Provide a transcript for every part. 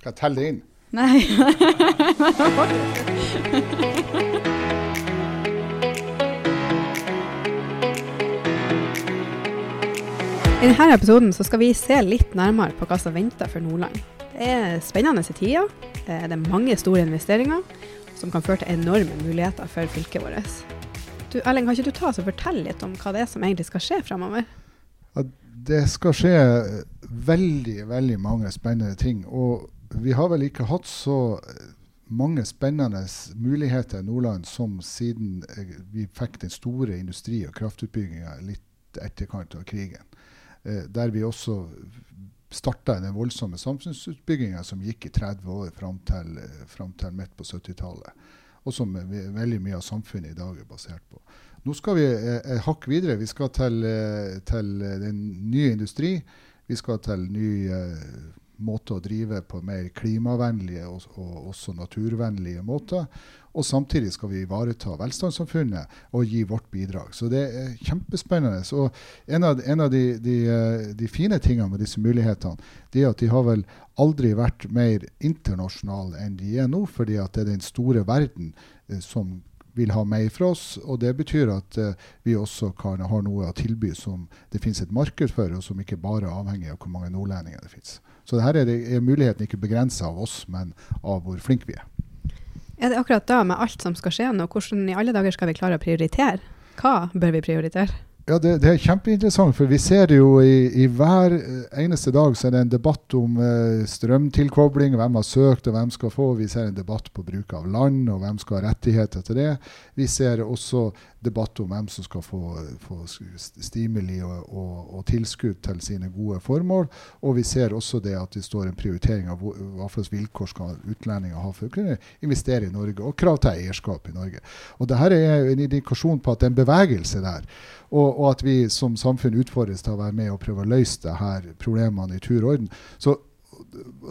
Skal jeg telle det inn? Nei. I denne episoden så skal vi se litt nærmere på hva som venter for Nordland. Det er spennende tider. Det er mange store investeringer som kan føre til enorme muligheter for fylket vårt. Du, Erling, kan ikke du ta oss og fortelle litt om hva det er som egentlig skal skje fremover? Ja, det skal skje veldig, veldig mange spennende ting. Og vi har vel ikke hatt så mange spennende muligheter i Nordland som siden vi fikk den store industri- og kraftutbygginga litt etterkant av krigen. Eh, der vi også starta den voldsomme samfunnsutbygginga som gikk i 30 år fram til, fram til midt på 70-tallet. Og som veldig mye av samfunnet i dag er basert på. Nå skal vi et hakk videre. Vi skal til, til den nye industri. Vi skal til ny uh, måte å drive på mer klimavennlige og, og også naturvennlige måter. Og samtidig skal vi ivareta velstandssamfunnet og gi vårt bidrag. Så det er kjempespennende. Og en av, en av de, de, de, fine tingene med disse mulighetene, det er at de har vel aldri vært mer internasjonale enn de er nå, fordi at det er den store verden eh, som vil ha mer fra oss. Og det betyr at uh, vi også kan ha noe å tilby som det finnes et marked for, og som ikke bare er avhengig av hvor mange nordlendinger det finnes. Så her er, det, er muligheten ikke begrensa av oss, men av hvor flinke vi er. Er det akkurat da, med alt som skal skje nå, hvordan i alle dager skal vi klare å prioritere? Hva bør vi prioritere? Ja, det, det, er kjempeinteressant, for vi ser det jo i, i, hver eneste dag så er det en debatt om eh, strømtilkobling, hvem har søkt og hvem skal få. Vi ser en debatt på bruk av land og hvem skal ha rettigheter til det. Vi ser også debatt om hvem som skal få, få stimuli og, og, og, tilskudd til sine gode formål. Og vi ser også det at det står en prioritering av hva slags vilkår skal utlendinger ha for å kunne investere i Norge, og krav til eierskap i Norge. Og Dette er en indikasjon på at det er en bevegelse der. Og, og, at vi som samfunn utfordres til å være med og prøve å løse det her problemene i tur og orden. Så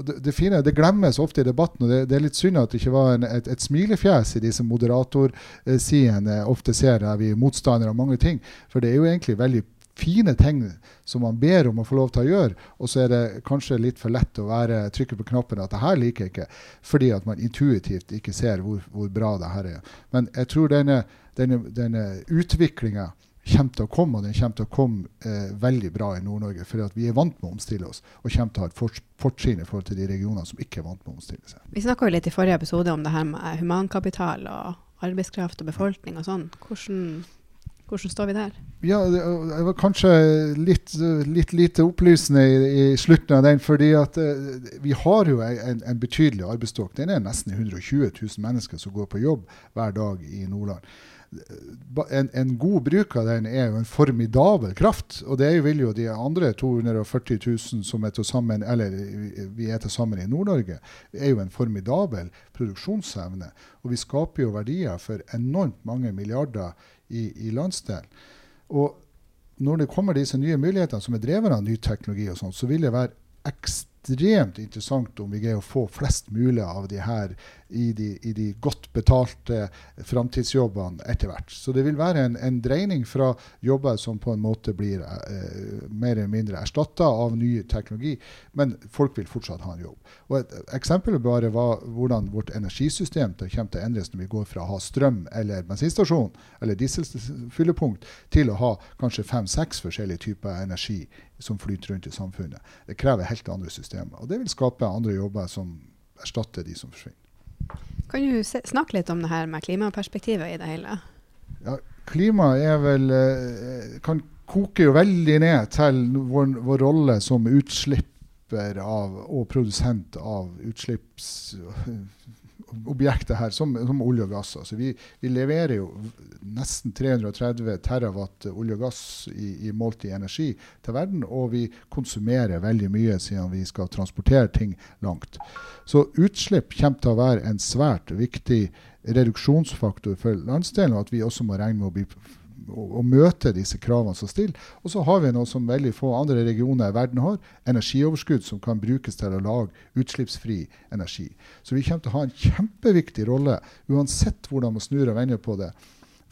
det, det, fine, det glemmes ofte i debatten, og det, det er litt synd at det ikke var en, et, et, smilefjes i disse moderatorsidene ofte ser vi er motstandere av mange ting. For det er jo egentlig veldig fine ting som man ber om å få lov til å gjøre, og så er det kanskje litt for lett å være, trykke på knappen at det her liker jeg ikke, fordi at man intuitivt ikke ser hvor, hvor bra det her er. Men jeg tror denne, denne, denne utviklinga kommer til å komme, og den kommer til å komme eh, veldig bra i Nord-Norge. For vi er vant med å omstille oss, og kommer til å ha et fortrinn i forhold til de regionene som ikke er vant med å omstille seg. Vi snakka litt i forrige episode om det her med humankapital og arbeidskraft og befolkning og sånn. Hvordan, hvordan, står vi der? Ja, Det var kanskje litt, litt lite opplysende i, i, slutten av den. fordi at uh, vi har jo en, en betydelig arbeidsstokk. Den er nesten 120 000 mennesker som går på jobb hver dag i Nordland en, en, god bruk av den er jo en formidabel kraft. Og det vil jo de andre 240 000 som er til sammen, eller vi er til sammen i Nord-Norge, er jo en formidabel produksjonsevne. Og vi skaper jo verdier for enormt mange milliarder i, i landsdelen. Og når det kommer disse nye mulighetene som er drevet av ny teknologi, og sånt, så vil det være ekstremt interessant om vi greier å få flest mulig av de her i de, i de godt betalte framtidsjobbene etter hvert. Så det vil være en, en, dreining fra jobber som på en måte blir eh, mer eller mindre erstatta av ny teknologi, men folk vil fortsatt ha en jobb. Og Et eksempel bare var hvordan vårt energisystem kommer til å endres når vi går fra å ha strøm eller bensinstasjon eller dieselfyllepunkt til å ha kanskje fem-seks forskjellige typer energi som flyter rundt i samfunnet. Det krever helt andre systemer. Og det vil skape andre jobber som erstatter de som forsvinner. Kan du snakke litt om det her med klimaperspektivet i det hele? Ja, klima er vel eh, kan koke jo veldig ned til vår, vår rolle som utslipper av, og produsent av utslipps objektet her, som, som, olje og gass. Altså vi, vi, leverer jo nesten 330 terawatt olje og gass i, i målt i energi til verden, og vi konsumerer veldig mye siden vi skal transportere ting langt. Så utslipp kommer til å være en svært viktig reduksjonsfaktor for landsdelen, og at vi også må regne med å bli å, møte disse kravene som stiller. Og så har vi noe som veldig få andre regioner i verden har, energioverskudd som kan brukes til å lage utslippsfri energi. Så vi kommer til å ha en kjempeviktig rolle, uansett hvordan man snur og vender på det,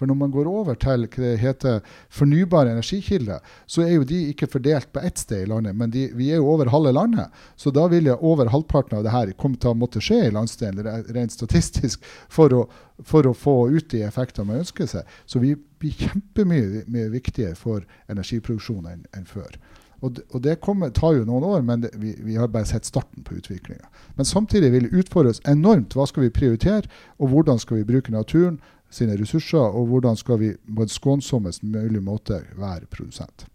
For når man går over til hva det heter fornybare energikilder, så er jo de ikke fordelt på ett sted i landet, men de, vi er jo over halve landet. Så da vil jo over halvparten av det her komme til å måtte skje i landsdelen rent statistisk for å, for å få ut de effektene man ønsker seg. Så vi blir kjempemye viktigere for energiproduksjon enn, en før. Og det, kommer, tar jo noen år, men det, vi, vi, har bare sett starten på utviklinga. Men samtidig vil det oss enormt. Hva skal vi prioritere, og hvordan skal vi bruke naturen sine ressurser, og hvordan skal vi på en skånsommest mulig måte være produsent.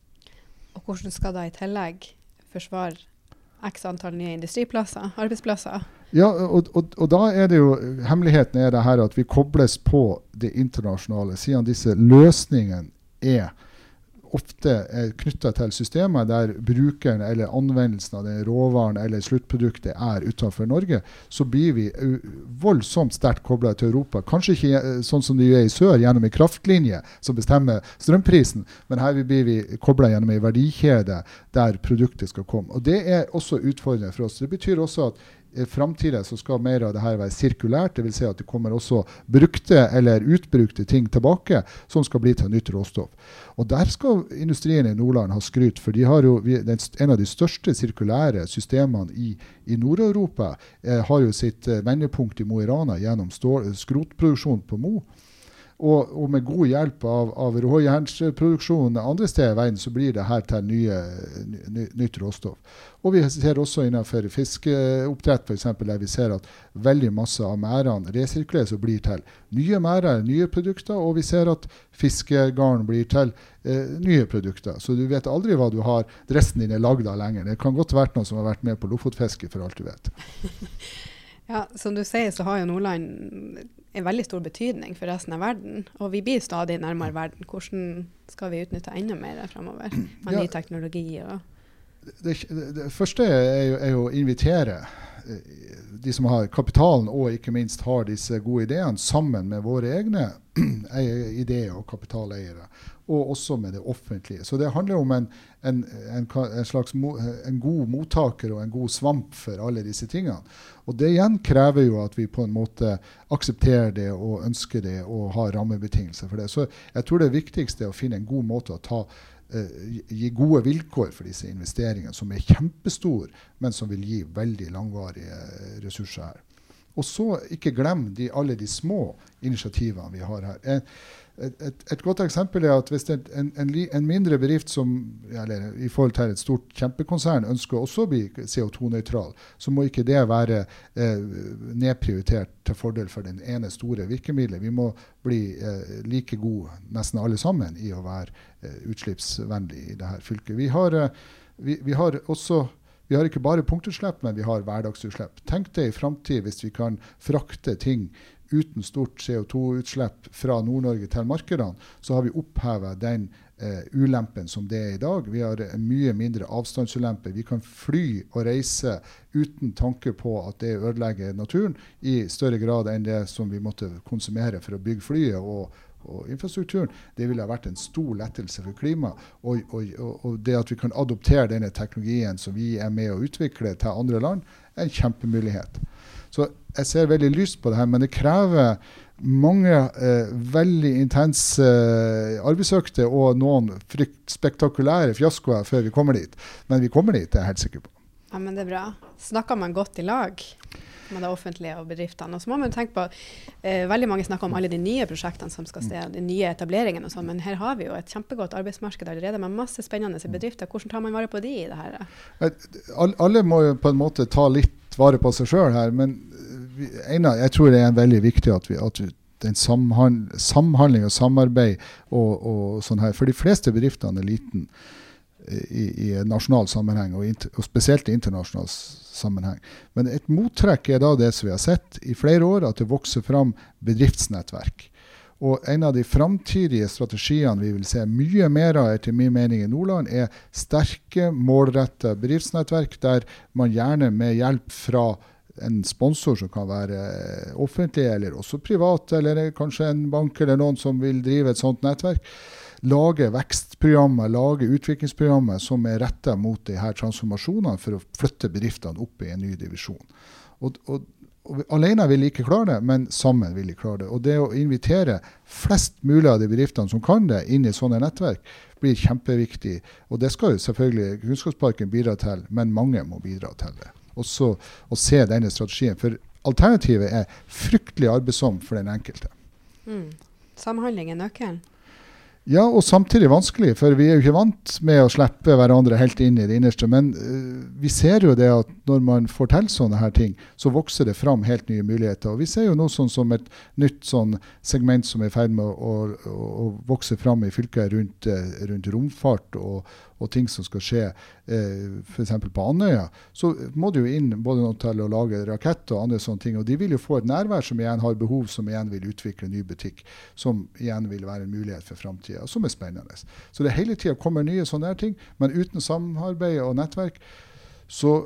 Og hvordan skal da i tillegg forsvare x antall nye industriplasser, arbeidsplasser? Ja, og, og, og, da er det jo Hemmeligheten er det her at vi kobles på det internasjonale, siden disse løsningene er ofte er knytta til systemer der brukeren eller anvendelsen av den råvaren eller sluttproduktet er utenfor Norge, så blir vi voldsomt sterkt kobla til Europa. Kanskje ikke eh, sånn som det er i sør, gjennom en kraftlinje som bestemmer strømprisen, men her blir vi kobla gjennom en verdikjede der produktet skal komme. Og Det er også utfordrende for oss. Det betyr også at framtida skal mer av det her være sirkulært. Dvs. Si at det kommer også brukte eller utbrukte ting tilbake som skal bli til nytt råstoff. Og Der skal industrien i Nordland ha skryt, for de har jo, en av de største sirkulære systemene i, i Nord-Europa eh, har jo sitt eh, vendepunkt i Mo i Rana gjennom stål, skrotproduksjon på Mo. Og, og, med god hjelp av, av råjernproduksjon andre steder i verden, så blir det her til nye, ny, nytt råstoff. Og vi ser også innenfor fiskeoppdrett f.eks. der vi ser at veldig masse av merdene resirkuleres og blir til nye merder, nye produkter. Og vi ser at fiskegarn blir til eh, nye produkter. Så du vet aldri hva du har dressen din er lagd av lenger. Det kan godt være noen som har vært med på lofotfiske, for alt du vet. ja, Som du sier, så har jo Nordland en veldig stor betydning for resten av verden. Og vi blir stadig nærmere verden. Hvordan skal vi utnytte enda mer fremover? med ja, ny teknologi? Det, det, det, første er jo å invitere de som har kapitalen og ikke minst har disse gode ideene, sammen med våre egne ideer og kapitaleiere og også med det offentlige. Så det handler om en, en, en, en slags mo, en god mottaker og en god svamp for alle disse tingene. Og det igjen krever jo at vi på en måte aksepterer det og ønsker det og har rammebetingelser for det. Så jeg tror det viktigste er å finne en god måte å ta gi gode vilkår for disse investeringene, som er kjempestore, men som vil gi veldig langvarige ressurser her. Og så ikke glem de, alle de små initiativene vi har her. En, et, et, godt eksempel er at hvis en, en, en, mindre bedrift som eller i forhold til et stort kjempekonsern ønsker også å bli CO2-nøytral, så må ikke det være eh, nedprioritert til fordel for den ene store virkemidlet. Vi må bli eh, like gode, nesten alle sammen, i å være eh, utslippsvennlige i dette fylket. Vi har, eh, vi, vi har også vi har ikke bare punktutslipp, men vi har hverdagsutslipp. Tenk deg i framtid hvis vi kan frakte ting uten stort CO2-utslipp fra Nord-Norge til markedene, så har vi oppheva den eh, ulempen som det er i dag. Vi har en mye mindre avstandsulempe. Vi kan fly og reise uten tanke på at det ødelegger naturen, i større grad enn det som vi måtte konsumere for å bygge flyet. og og infrastrukturen, det ville ha vært en stor lettelse for klimaet. Og, og, og, det at vi kan adoptere denne teknologien som vi er med å utvikle til andre land, er en kjempemulighet. Så jeg ser veldig lyst på det her, men det krever mange eh, veldig intense eh, arbeidsøkter og noen spektakulære fiaskoer før vi kommer dit. Men vi kommer dit, det er jeg helt sikker på. Ja, men det er bra. Snakker man godt i lag med det offentlige og bedriftene? Og så må man tenke på, eh, Veldig mange snakker om alle de nye prosjektene som skal sted, de nye etableringene og sånn, men her har vi jo et kjempegodt arbeidsmarked allerede med masse spennende bedrifter. Hvordan tar man vare på de i det her? Alle må jo på en måte ta litt vare på seg sjøl her. Men Einar, jeg tror det er veldig viktig at vi, at den samhandling, samhandling og samarbeid og, og, sånn her. For de fleste bedriftene er liten eh, i, i nasjonal sammenheng, og, inter, og, spesielt i internasjonal sammenheng. Men et mottrekk er da det som vi har sett i flere år, at det vokser fram bedriftsnettverk. Og en av de framtidige strategiene vi vil se mye mer av etter min mening i Nordland, er sterke, målretta bedriftsnettverk der man gjerne med hjelp fra en sponsor som kan være offentlig eller også privat, eller kanskje en bank eller noen som vil drive et sånt nettverk, lage vekstprogrammer, lage utviklingsprogrammer som er retta mot de her transformasjonene for å flytte bedriftene opp i en ny divisjon. Og, og alene vil de ikke klare det, men sammen vil de klare det. Og det å invitere flest mulig av de bedriftene som kan det, inn i sånne nettverk, blir kjempeviktig. Og det skal jo selvfølgelig Kunnskapsparken bidra til, men mange må bidra til det. Og så å se denne strategien. For alternativet er fryktelig arbeidsom for den enkelte. Mm. Samhandling er nøkkelen? Ja, og samtidig vanskelig, for vi er jo ikke vant med å slippe hverandre helt inn i det innerste. Men uh, vi ser jo det at når man får til sånne her ting, så vokser det fram helt nye muligheter. Og vi ser jo noe sånn som et nytt sånn segment som er i ferd med å, å, å, vokse fram i fylket rundt, uh, rundt romfart og, og ting som skal skje eh, f.eks. på Andøya, så må det jo inn både noe til å lage rakett og andre sånne ting. Og de vil jo få et nærvær som igjen har behov, som igjen vil utvikle ny butikk. Som igjen vil være en mulighet for framtida, som er spennende. Så det hele tida kommer nye sånne ting, men uten samarbeid og nettverk så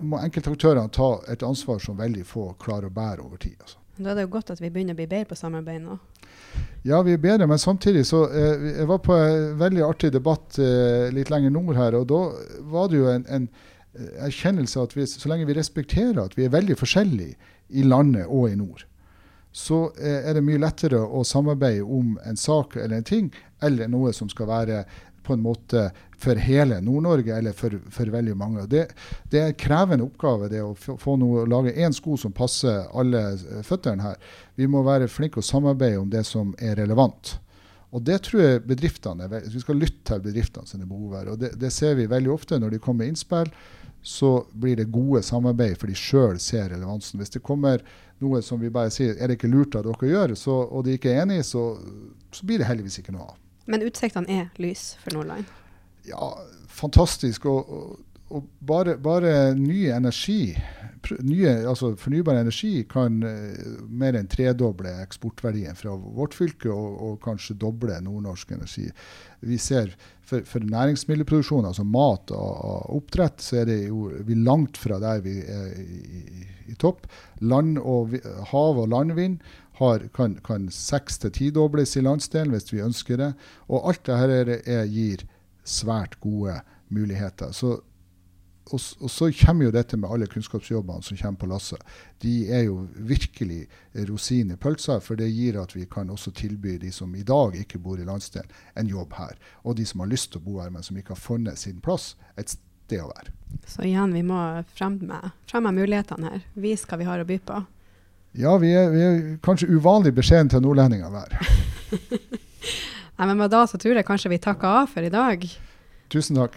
må enkeltaktørene ta et ansvar som veldig få klarer å bære over tid. Altså. Da er det jo godt at vi begynner å bli bedre på samarbeid nå. Ja, vi er bedre, men samtidig så eh, Jeg var på en veldig artig debatt eh, litt lenger nord her, og da var det jo en, en eh, erkjennelse at vi, så lenge vi respekterer at vi er veldig forskjellige i landet og i nord, så eh, er det mye lettere å samarbeide om en sak eller en ting, eller noe som skal være på en måte for hele Nord-Norge, eller for, for, veldig mange. Det, det, er en krevende oppgave det å få noe, lage én sko som passer alle eh, føttene her. Vi må være flinke å samarbeide om det som er relevant. Og det tror jeg bedriftene Vi skal lytte til bedriftene sine behov her. og det, det, ser vi veldig ofte når de kommer med innspill. Så blir det gode samarbeid, for de sjøl ser relevansen. Hvis det kommer noe som vi bare sier er det ikke lurt av dere å gjøre, så, og de ikke er enige, så, så blir det heldigvis ikke noe av. Men utsiktene er lys for Nordland? Ja, fantastisk. Og, og, og bare, bare, ny energi, nye, altså fornybar energi, kan uh, mer enn tredoble eksportverdien fra vårt fylke, og, og kanskje doble nordnorsk energi. Vi ser for, for næringsmiddelproduksjon, altså mat og, oppdrett, så er det jo vi langt fra der vi er i, i, i topp. Land og hav og landvind har, kan, kan seks til tidobles i landsdelen hvis vi ønsker det. Og alt dette er, gir svært gode muligheter. Så, og, og, så kommer jo dette med alle kunnskapsjobbene som kommer på lasset. De er jo virkelig rosin i pølsa, for det gir at vi kan også tilby de som i dag ikke bor i landsdelen, en jobb her. Og de som har lyst til å bo her, men som ikke har funnet sin plass, et sted å være. Så igjen, vi må fremme, fremme mulighetene her. Vis hva vi har å by på. Ja, vi er, vi er kanskje uvanlig beskjedne til nordlendinger der. Nei, men da så tror jeg kanskje vi takker av for i dag. Tusen takk.